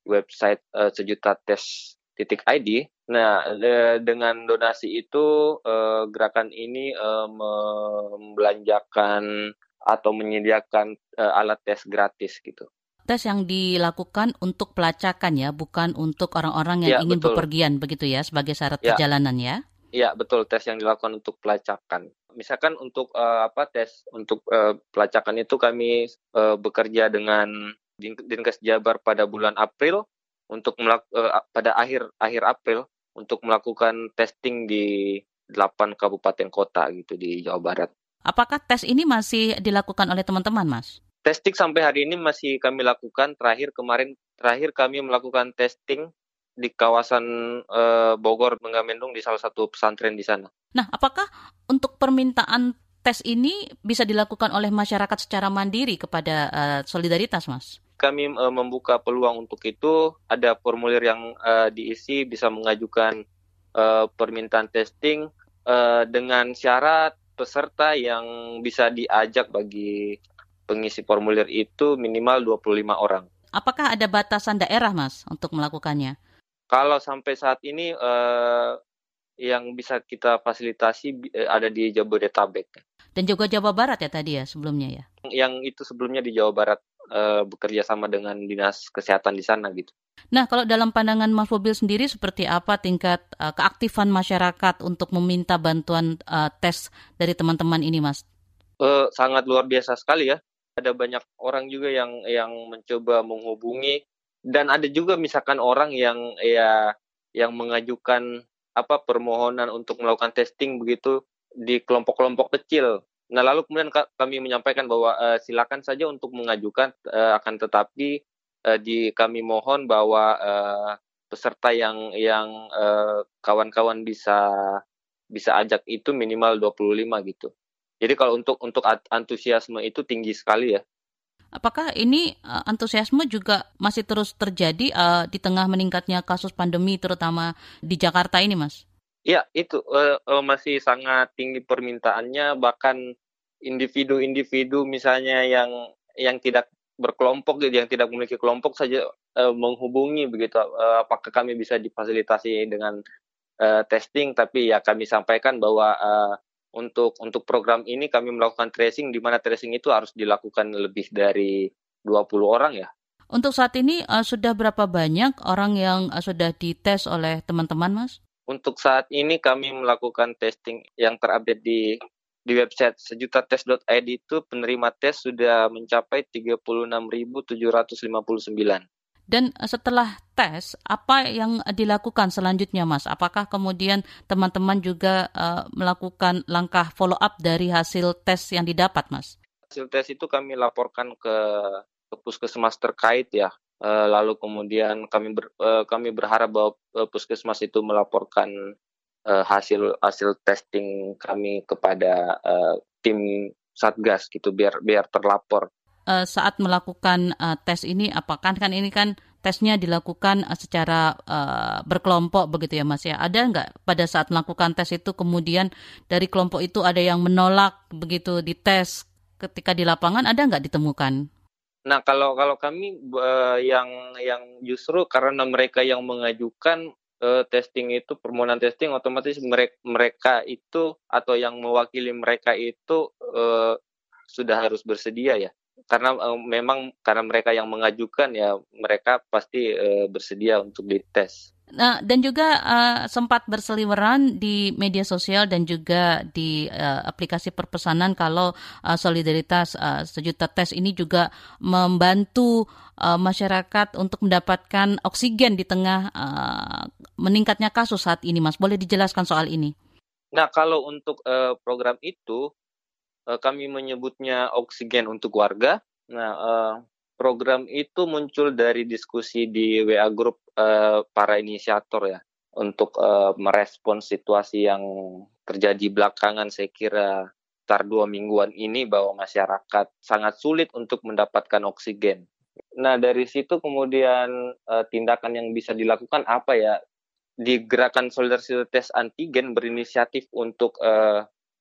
website uh, sejuta tes titik ID. Nah, dengan donasi itu uh, gerakan ini uh, membelanjakan atau menyediakan uh, alat tes gratis gitu. Tes yang dilakukan untuk pelacakan ya, bukan untuk orang-orang yang ya, ingin betul. bepergian begitu ya sebagai syarat ya. perjalanan ya. Iya, betul tes yang dilakukan untuk pelacakan. Misalkan untuk uh, apa tes untuk uh, pelacakan itu kami uh, bekerja dengan Dinkes Jabar pada bulan April untuk melak uh, pada akhir akhir April untuk melakukan testing di 8 kabupaten kota gitu di Jawa Barat. Apakah tes ini masih dilakukan oleh teman-teman, Mas? Testing sampai hari ini masih kami lakukan. Terakhir kemarin terakhir kami melakukan testing di kawasan uh, Bogor Megamendung di salah satu pesantren di sana. Nah, apakah untuk permintaan tes ini bisa dilakukan oleh masyarakat secara mandiri kepada uh, solidaritas, Mas? Kami uh, membuka peluang untuk itu. Ada formulir yang diisi bisa mengajukan permintaan testing dengan syarat peserta yang bisa diajak bagi pengisi formulir itu minimal 25 orang. Apakah ada batasan daerah, Mas, untuk melakukannya? Kalau sampai saat ini eh, yang bisa kita fasilitasi eh, ada di Jabodetabek. Dan juga Jawa Barat ya tadi ya sebelumnya ya? Yang itu sebelumnya di Jawa Barat eh, bekerja sama dengan dinas kesehatan di sana gitu. Nah, kalau dalam pandangan Mas Mobil sendiri seperti apa tingkat uh, keaktifan masyarakat untuk meminta bantuan uh, tes dari teman-teman ini, Mas? Uh, sangat luar biasa sekali ya. Ada banyak orang juga yang yang mencoba menghubungi dan ada juga misalkan orang yang ya yang mengajukan apa permohonan untuk melakukan testing begitu di kelompok-kelompok kecil. Nah, lalu kemudian kami menyampaikan bahwa uh, silakan saja untuk mengajukan uh, akan tetapi uh, di kami mohon bahwa uh, peserta yang yang kawan-kawan uh, bisa bisa ajak itu minimal 25 gitu. Jadi kalau untuk untuk antusiasme itu tinggi sekali ya. Apakah ini uh, antusiasme juga masih terus terjadi uh, di tengah meningkatnya kasus pandemi terutama di Jakarta ini, Mas? Ya, itu uh, uh, masih sangat tinggi permintaannya. Bahkan individu-individu misalnya yang yang tidak berkelompok gitu yang tidak memiliki kelompok saja uh, menghubungi begitu. Uh, apakah kami bisa difasilitasi dengan uh, testing? Tapi ya kami sampaikan bahwa uh, untuk untuk program ini kami melakukan tracing di mana tracing itu harus dilakukan lebih dari 20 orang ya. Untuk saat ini uh, sudah berapa banyak orang yang uh, sudah dites oleh teman-teman Mas? Untuk saat ini kami melakukan testing yang terupdate di di website sejutates.id itu penerima tes sudah mencapai 36.759. Dan eh, setelah tes, apa yang dilakukan selanjutnya, Mas? Apakah kemudian teman-teman juga uh, melakukan langkah follow up dari hasil tes yang didapat, Mas? Hasil tes itu kami laporkan ke, ke puskesmas terkait ya. Uh, lalu kemudian kami ber, uh, kami berharap bahwa puskesmas itu melaporkan uh, hasil hasil testing kami kepada uh, tim satgas gitu biar biar terlapor. Uh, saat melakukan uh, tes ini, apakah kan ini kan tesnya dilakukan uh, secara uh, berkelompok begitu ya Mas ya? Ada nggak pada saat melakukan tes itu kemudian dari kelompok itu ada yang menolak begitu dites ketika di lapangan ada nggak ditemukan? Nah kalau kalau kami uh, yang yang justru karena mereka yang mengajukan uh, testing itu permohonan testing otomatis mereka mereka itu atau yang mewakili mereka itu uh, sudah harus bersedia ya karena uh, memang karena mereka yang mengajukan ya mereka pasti uh, bersedia untuk dites. Nah, dan juga uh, sempat berseliweran di media sosial dan juga di uh, aplikasi perpesanan kalau uh, solidaritas uh, sejuta tes ini juga membantu uh, masyarakat untuk mendapatkan oksigen di tengah uh, meningkatnya kasus saat ini, Mas. Boleh dijelaskan soal ini? Nah, kalau untuk uh, program itu kami menyebutnya oksigen untuk warga. Nah, uh, program itu muncul dari diskusi di WA grup uh, para inisiator ya untuk merespons situasi yang terjadi belakangan saya kira sekitar dua mingguan ini bahwa masyarakat sangat sulit untuk mendapatkan oksigen. Nah dari situ kemudian tindakan yang bisa dilakukan apa ya? Di gerakan solidaritas antigen berinisiatif untuk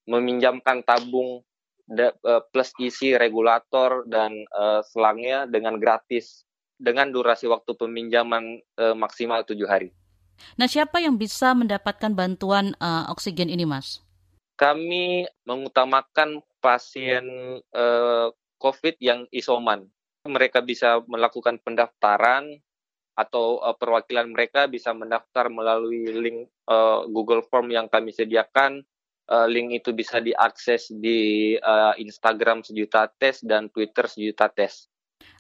meminjamkan tabung plus isi regulator dan uh, selangnya dengan gratis dengan durasi waktu peminjaman uh, maksimal tujuh hari. Nah, siapa yang bisa mendapatkan bantuan uh, oksigen ini, Mas? Kami mengutamakan pasien uh, COVID yang isoman. Mereka bisa melakukan pendaftaran atau uh, perwakilan mereka bisa mendaftar melalui link uh, Google Form yang kami sediakan. Uh, link itu bisa diakses di uh, Instagram sejuta tes dan Twitter sejuta tes.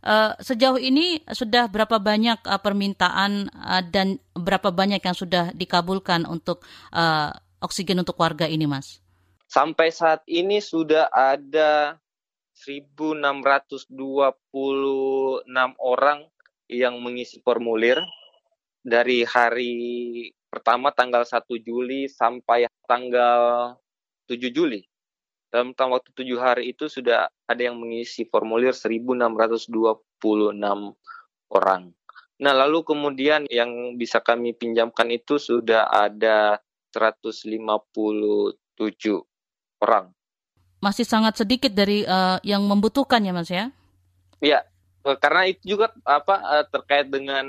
Uh, sejauh ini sudah berapa banyak uh, permintaan uh, dan berapa banyak yang sudah dikabulkan untuk uh, oksigen untuk warga ini, Mas? Sampai saat ini sudah ada 1.626 orang yang mengisi formulir dari hari pertama tanggal 1 Juli sampai tanggal 7 Juli. Dalam waktu tujuh hari itu sudah ada yang mengisi formulir 1.626 orang. Nah, lalu kemudian yang bisa kami pinjamkan itu sudah ada 157 orang. Masih sangat sedikit dari uh, yang membutuhkan ya, Mas ya? Iya, karena itu juga apa uh, terkait dengan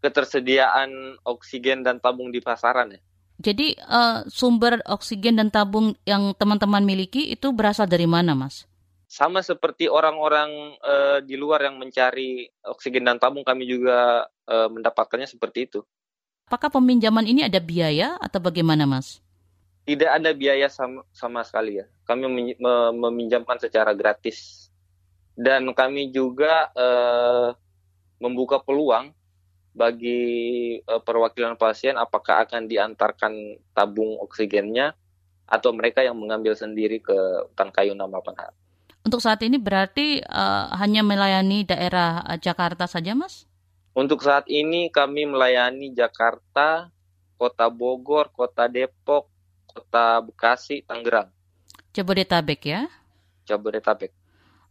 ketersediaan oksigen dan tabung di pasaran ya. Jadi uh, sumber oksigen dan tabung yang teman-teman miliki itu berasal dari mana, Mas? Sama seperti orang-orang uh, di luar yang mencari oksigen dan tabung, kami juga uh, mendapatkannya seperti itu. Apakah peminjaman ini ada biaya atau bagaimana, Mas? Tidak ada biaya sama, sama sekali ya. Kami meminjamkan secara gratis dan kami juga uh, membuka peluang bagi uh, perwakilan pasien apakah akan diantarkan tabung oksigennya atau mereka yang mengambil sendiri ke hutan kayu nama Panhar. Untuk saat ini berarti uh, hanya melayani daerah Jakarta saja, Mas? Untuk saat ini kami melayani Jakarta, Kota Bogor, Kota Depok, Kota Bekasi, Tangerang. Jabodetabek ya? Jabodetabek.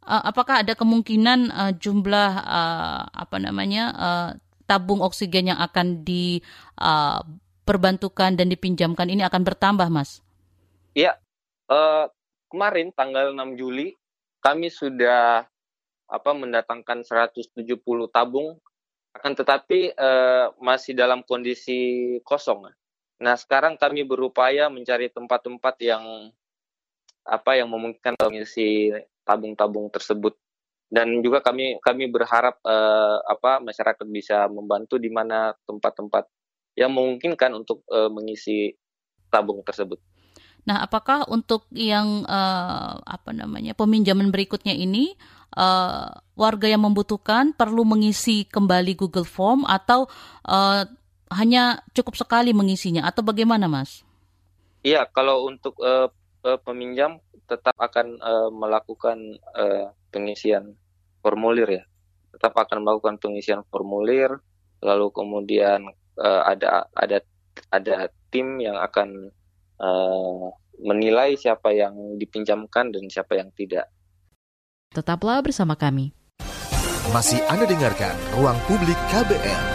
Uh, apakah ada kemungkinan uh, jumlah uh, apa namanya uh, tabung oksigen yang akan diperbantukan uh, dan dipinjamkan ini akan bertambah, Mas? Iya, uh, kemarin tanggal 6 Juli kami sudah apa mendatangkan 170 tabung, akan tetapi uh, masih dalam kondisi kosong. Nah, sekarang kami berupaya mencari tempat-tempat yang apa yang memungkinkan mengisi tabung-tabung tersebut dan juga kami kami berharap uh, apa masyarakat bisa membantu di mana tempat-tempat yang memungkinkan untuk uh, mengisi tabung tersebut. Nah, apakah untuk yang uh, apa namanya peminjaman berikutnya ini uh, warga yang membutuhkan perlu mengisi kembali Google Form atau uh, hanya cukup sekali mengisinya atau bagaimana, Mas? Iya, kalau untuk uh, peminjam tetap akan uh, melakukan uh, pengisian formulir ya tetap akan melakukan pengisian formulir lalu kemudian uh, ada ada ada tim yang akan uh, menilai siapa yang dipinjamkan dan siapa yang tidak. Tetaplah bersama kami. Masih Anda dengarkan Ruang Publik KBR.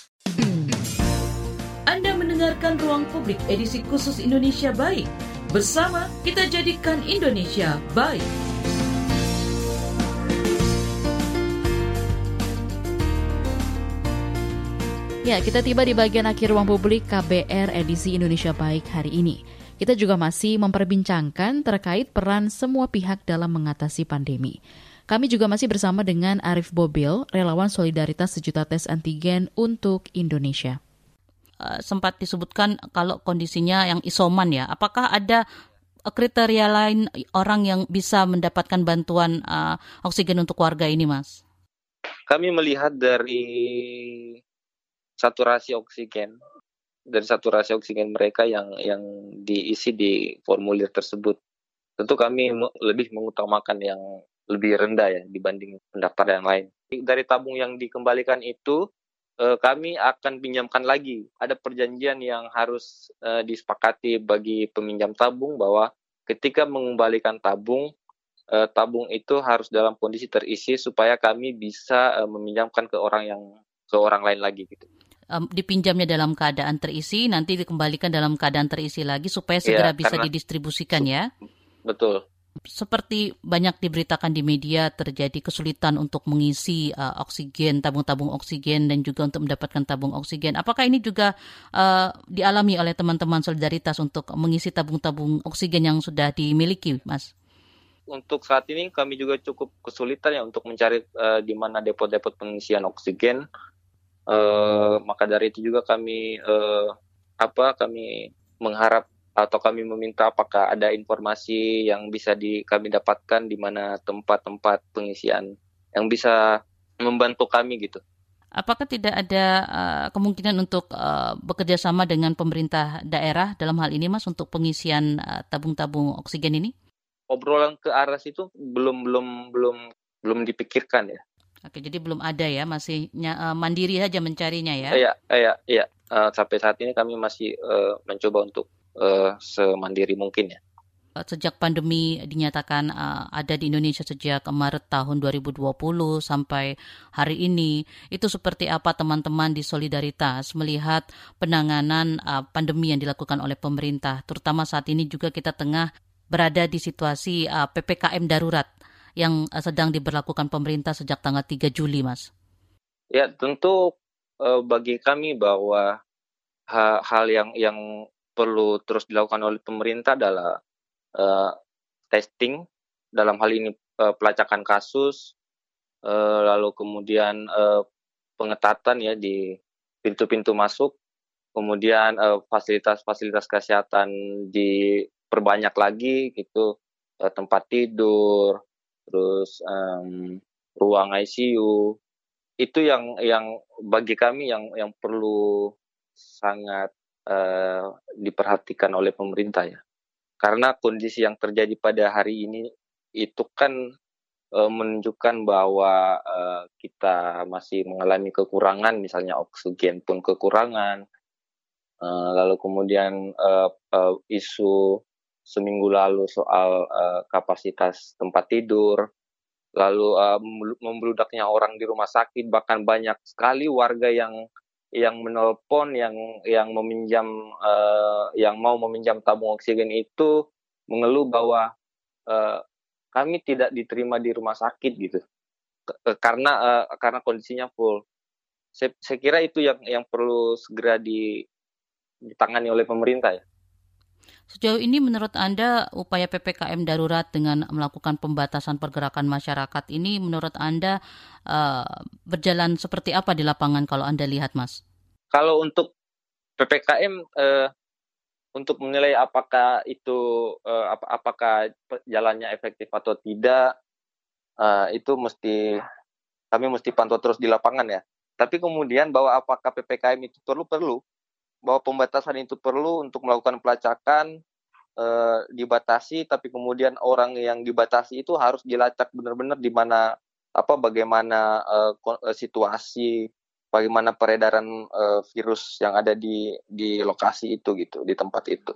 Mendengarkan Ruang Publik edisi khusus Indonesia Baik. Bersama kita jadikan Indonesia baik. Ya, kita tiba di bagian akhir ruang publik KBR edisi Indonesia Baik hari ini. Kita juga masih memperbincangkan terkait peran semua pihak dalam mengatasi pandemi. Kami juga masih bersama dengan Arif Bobil, relawan solidaritas sejuta tes antigen untuk Indonesia. Uh, sempat disebutkan kalau kondisinya yang isoman ya, apakah ada kriteria lain orang yang bisa mendapatkan bantuan uh, oksigen untuk warga ini, Mas? Kami melihat dari saturasi oksigen dari saturasi oksigen mereka yang yang diisi di formulir tersebut. Tentu kami lebih mengutamakan yang lebih rendah ya dibanding pendaftar yang lain. Dari tabung yang dikembalikan itu eh, kami akan pinjamkan lagi. Ada perjanjian yang harus eh, disepakati bagi peminjam tabung bahwa ketika mengembalikan tabung eh, tabung itu harus dalam kondisi terisi supaya kami bisa meminjamkan ke orang yang ke orang lain lagi gitu um, dipinjamnya dalam keadaan terisi, nanti dikembalikan dalam keadaan terisi lagi supaya segera ya, bisa didistribusikan ya. Betul. Seperti banyak diberitakan di media terjadi kesulitan untuk mengisi uh, oksigen, tabung-tabung oksigen dan juga untuk mendapatkan tabung oksigen. Apakah ini juga uh, dialami oleh teman-teman solidaritas untuk mengisi tabung-tabung oksigen yang sudah dimiliki, Mas? Untuk saat ini kami juga cukup kesulitan ya untuk mencari uh, di mana depo-depo pengisian oksigen Uh, maka dari itu juga kami uh, apa kami mengharap atau kami meminta apakah ada informasi yang bisa di kami dapatkan di mana tempat-tempat pengisian yang bisa membantu kami gitu. Apakah tidak ada uh, kemungkinan untuk uh, bekerja sama dengan pemerintah daerah dalam hal ini, Mas, untuk pengisian tabung-tabung uh, oksigen ini? Obrolan ke arah situ belum belum belum belum dipikirkan ya. Oke, jadi belum ada ya, masih uh, mandiri saja mencarinya ya? Iya, iya, iya. Uh, sampai saat ini kami masih uh, mencoba untuk uh, semandiri mungkin ya. Sejak pandemi dinyatakan uh, ada di Indonesia sejak Maret tahun 2020 sampai hari ini, itu seperti apa teman-teman di Solidaritas melihat penanganan uh, pandemi yang dilakukan oleh pemerintah, terutama saat ini juga kita tengah berada di situasi uh, PPKM darurat yang eh, sedang diberlakukan pemerintah sejak tanggal 3 Juli, Mas? Ya, tentu uh, bagi kami bahwa hal, hal yang yang perlu terus dilakukan oleh pemerintah adalah uh, testing. Dalam hal ini uh, pelacakan kasus, uh, lalu kemudian uh, pengetatan ya di pintu-pintu masuk, kemudian fasilitas-fasilitas uh, kesehatan diperbanyak lagi gitu, uh, tempat tidur, terus um, ruang ICU itu yang yang bagi kami yang yang perlu sangat uh, diperhatikan oleh pemerintah ya. Karena kondisi yang terjadi pada hari ini itu kan uh, menunjukkan bahwa uh, kita masih mengalami kekurangan misalnya oksigen pun kekurangan. Uh, lalu kemudian uh, uh, isu seminggu lalu soal uh, kapasitas tempat tidur, lalu uh, membludaknya orang di rumah sakit, bahkan banyak sekali warga yang yang menelpon, yang yang meminjam, uh, yang mau meminjam tabung oksigen itu mengeluh bahwa uh, kami tidak diterima di rumah sakit gitu, karena uh, karena kondisinya full. Saya, saya kira itu yang yang perlu segera di, ditangani oleh pemerintah ya. Sejauh ini menurut Anda upaya PPKM darurat dengan melakukan pembatasan pergerakan masyarakat ini menurut Anda uh, berjalan seperti apa di lapangan kalau Anda lihat Mas? Kalau untuk PPKM uh, untuk menilai apakah itu uh, ap apakah jalannya efektif atau tidak uh, itu mesti kami mesti pantau terus di lapangan ya. Tapi kemudian bahwa apakah PPKM itu perlu perlu bahwa pembatasan itu perlu untuk melakukan pelacakan eh, dibatasi tapi kemudian orang yang dibatasi itu harus dilacak benar-benar di mana apa bagaimana eh, situasi bagaimana peredaran eh, virus yang ada di di lokasi itu gitu di tempat itu.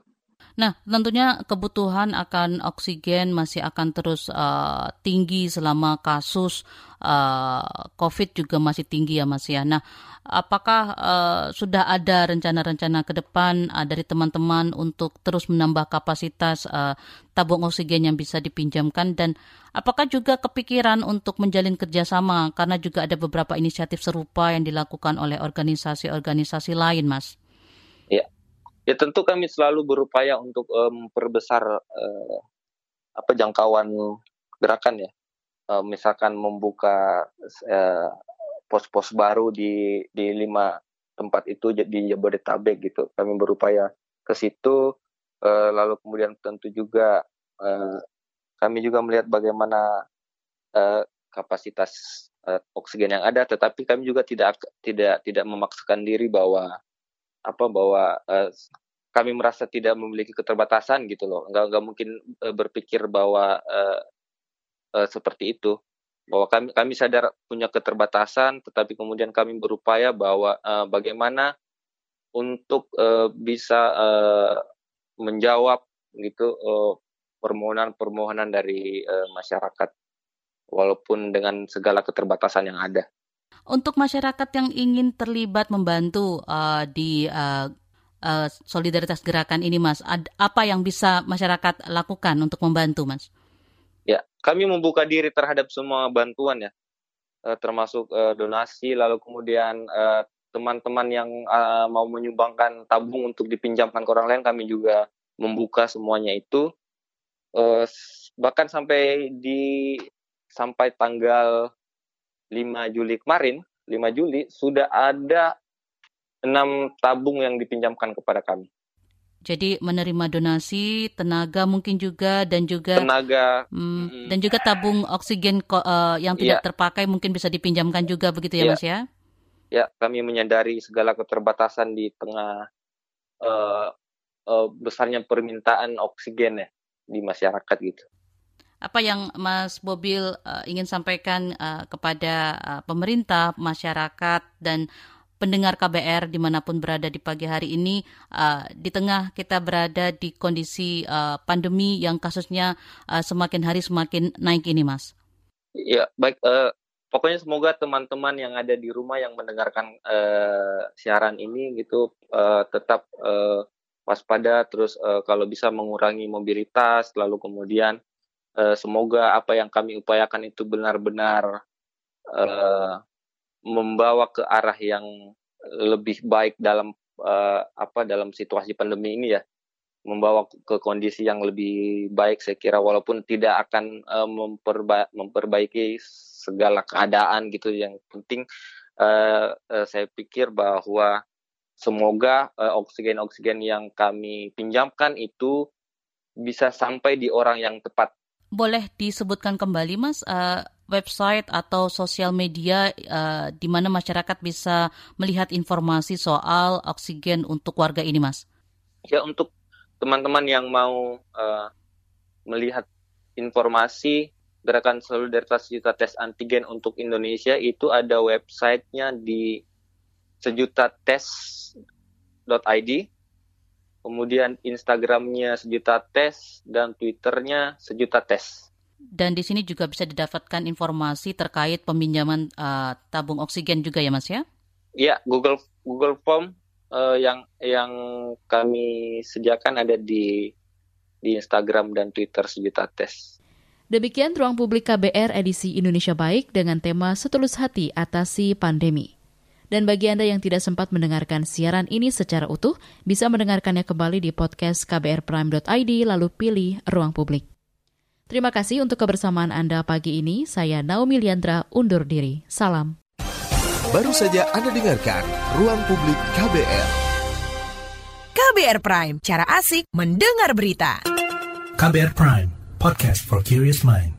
Nah, tentunya kebutuhan akan oksigen masih akan terus uh, tinggi selama kasus uh, COVID juga masih tinggi ya Mas ya. Nah, apakah uh, sudah ada rencana-rencana ke depan uh, dari teman-teman untuk terus menambah kapasitas uh, tabung oksigen yang bisa dipinjamkan dan apakah juga kepikiran untuk menjalin kerjasama karena juga ada beberapa inisiatif serupa yang dilakukan oleh organisasi-organisasi lain, Mas? Ya tentu kami selalu berupaya untuk um, memperbesar uh, apa jangkauan gerakan ya. Uh, misalkan membuka pos-pos uh, baru di di lima tempat itu di Jabodetabek gitu. Kami berupaya ke situ. Uh, lalu kemudian tentu juga uh, kami juga melihat bagaimana uh, kapasitas uh, oksigen yang ada, tetapi kami juga tidak tidak tidak memaksakan diri bahwa apa bahwa uh, kami merasa tidak memiliki keterbatasan gitu loh. Nggak nggak mungkin uh, berpikir bahwa uh, uh, seperti itu. Bahwa kami kami sadar punya keterbatasan tetapi kemudian kami berupaya bahwa uh, bagaimana untuk uh, bisa uh, menjawab gitu uh, permohonan-permohonan dari uh, masyarakat. Walaupun dengan segala keterbatasan yang ada untuk masyarakat yang ingin terlibat membantu uh, di uh, uh, solidaritas gerakan ini, Mas, apa yang bisa masyarakat lakukan untuk membantu, Mas? Ya, kami membuka diri terhadap semua bantuan ya, uh, termasuk uh, donasi, lalu kemudian teman-teman yang uh, mau menyumbangkan tabung untuk dipinjamkan ke orang lain, kami juga membuka semuanya itu. Uh, bahkan sampai di sampai tanggal 5 Juli kemarin, 5 Juli sudah ada enam tabung yang dipinjamkan kepada kami. Jadi menerima donasi, tenaga mungkin juga dan juga tenaga hmm, dan juga tabung oksigen uh, yang tidak ya. terpakai mungkin bisa dipinjamkan juga begitu ya, ya Mas ya? Ya, kami menyadari segala keterbatasan di tengah uh, uh, besarnya permintaan oksigen ya di masyarakat gitu apa yang Mas Bobil uh, ingin sampaikan uh, kepada uh, pemerintah, masyarakat, dan pendengar KBR di mana pun berada di pagi hari ini, uh, di tengah kita berada di kondisi uh, pandemi yang kasusnya uh, semakin hari semakin naik ini, Mas? Ya, baik. Uh, pokoknya semoga teman-teman yang ada di rumah yang mendengarkan uh, siaran ini gitu uh, tetap uh, waspada, terus uh, kalau bisa mengurangi mobilitas, lalu kemudian uh, semoga apa yang kami upayakan itu benar-benar uh, membawa ke arah yang lebih baik dalam uh, apa dalam situasi pandemi ini ya. Membawa ke kondisi yang lebih baik saya kira walaupun tidak akan uh, memperba memperbaiki segala keadaan gitu. Yang penting saya pikir bahwa semoga oksigen-oksigen yang kami pinjamkan itu bisa sampai di orang yang tepat boleh disebutkan kembali Mas uh, website atau sosial media uh, di mana masyarakat bisa melihat informasi soal oksigen untuk warga ini Mas? Ya untuk teman-teman yang mau uh, melihat informasi gerakan solidaritas juta tes antigen untuk Indonesia itu ada websitenya di sejuta tes.id kemudian Instagramnya sejuta tes dan Twitternya sejuta tes. Dan di sini juga bisa didapatkan informasi terkait peminjaman uh, tabung oksigen juga ya Mas ya? Iya, Google Google Form uh, yang yang kami sediakan ada di di Instagram dan Twitter sejuta tes. Demikian ruang publik KBR edisi Indonesia Baik dengan tema Setulus Hati Atasi Pandemi. Dan bagi Anda yang tidak sempat mendengarkan siaran ini secara utuh, bisa mendengarkannya kembali di podcast kbrprime.id lalu pilih ruang publik. Terima kasih untuk kebersamaan Anda pagi ini. Saya Naomi Liandra undur diri. Salam. Baru saja Anda dengarkan Ruang Publik KBR. KBR Prime, cara asik mendengar berita. KBR Prime, podcast for curious mind.